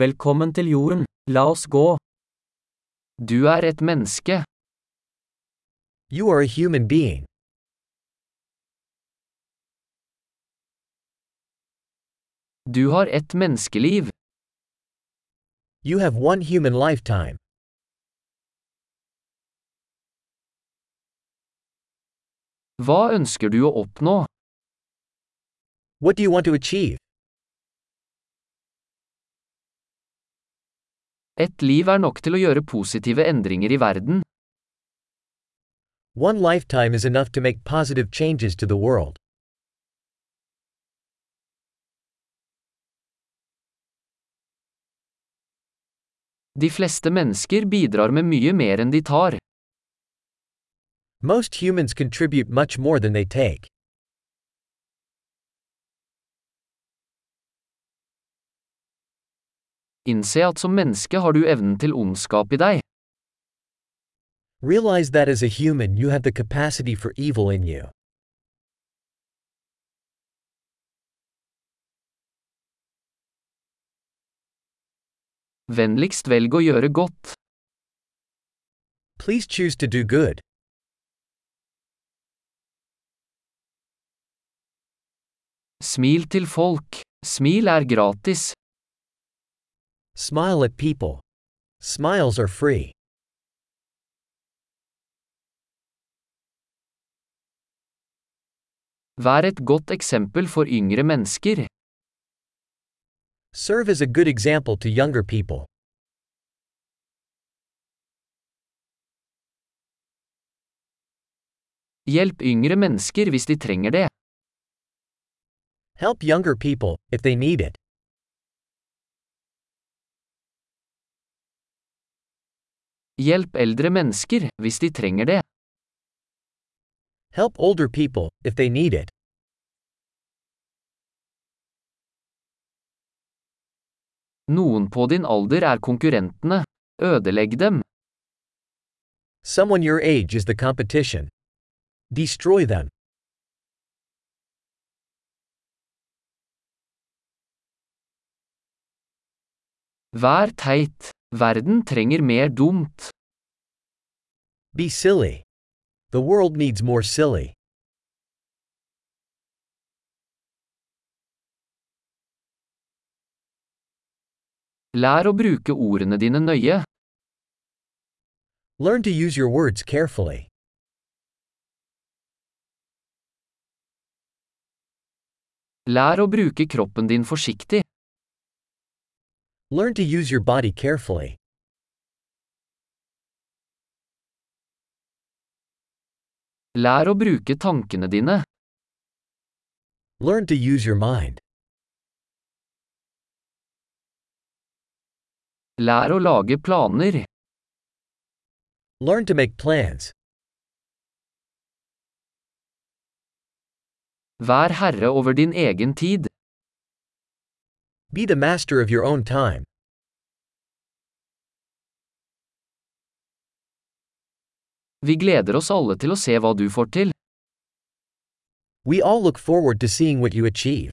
Velkommen til jorden, la oss gå. Du er et menneske. You are a human being. Du har ett menneskeliv. You have one human lifetime. Hva ønsker du å oppnå? What do you want to achieve? Et liv er nok til å gjøre positive endringer i verden. One lifetime is enough to make positive changes to the world. De fleste mennesker bidrar med mye mer enn de tar. Most humans contribute much more than they take. Innse at som menneske har du evnen til ondskap i deg. Realize that as a human you have the capacity for evil in you. Vennligst velg å gjøre godt. Please choose to do good. Smil til folk. Smil er gratis. Smile at people. Smiles are free. Vær et godt eksempel for yngre mennesker. Serve as a good example to younger people. Hjelp yngre mennesker hvis de trenger det. Help younger people, if they need it. Hjelp eldre mennesker hvis de trenger det. Help older people, if they need it. Noen på din alder er konkurrentene. Ødelegg dem. Someone your age is the competition. Destroy them. Vær teit. Verden trenger mer dumt. Be silly. The world needs more silly. Lær å bruke ordene dine nøye. Learn to use your words carefully. Lær å bruke kroppen din forsiktig. Learn to use your body carefully. Lær å bruke tankene dine. Learn to use your mind. Lær å lage planer. Learn to make plans. Vær herre over din egen tid. Be the master of your own time. Vi gleder oss alle til å se hva du får til. We all look forward to seeing what you achieve.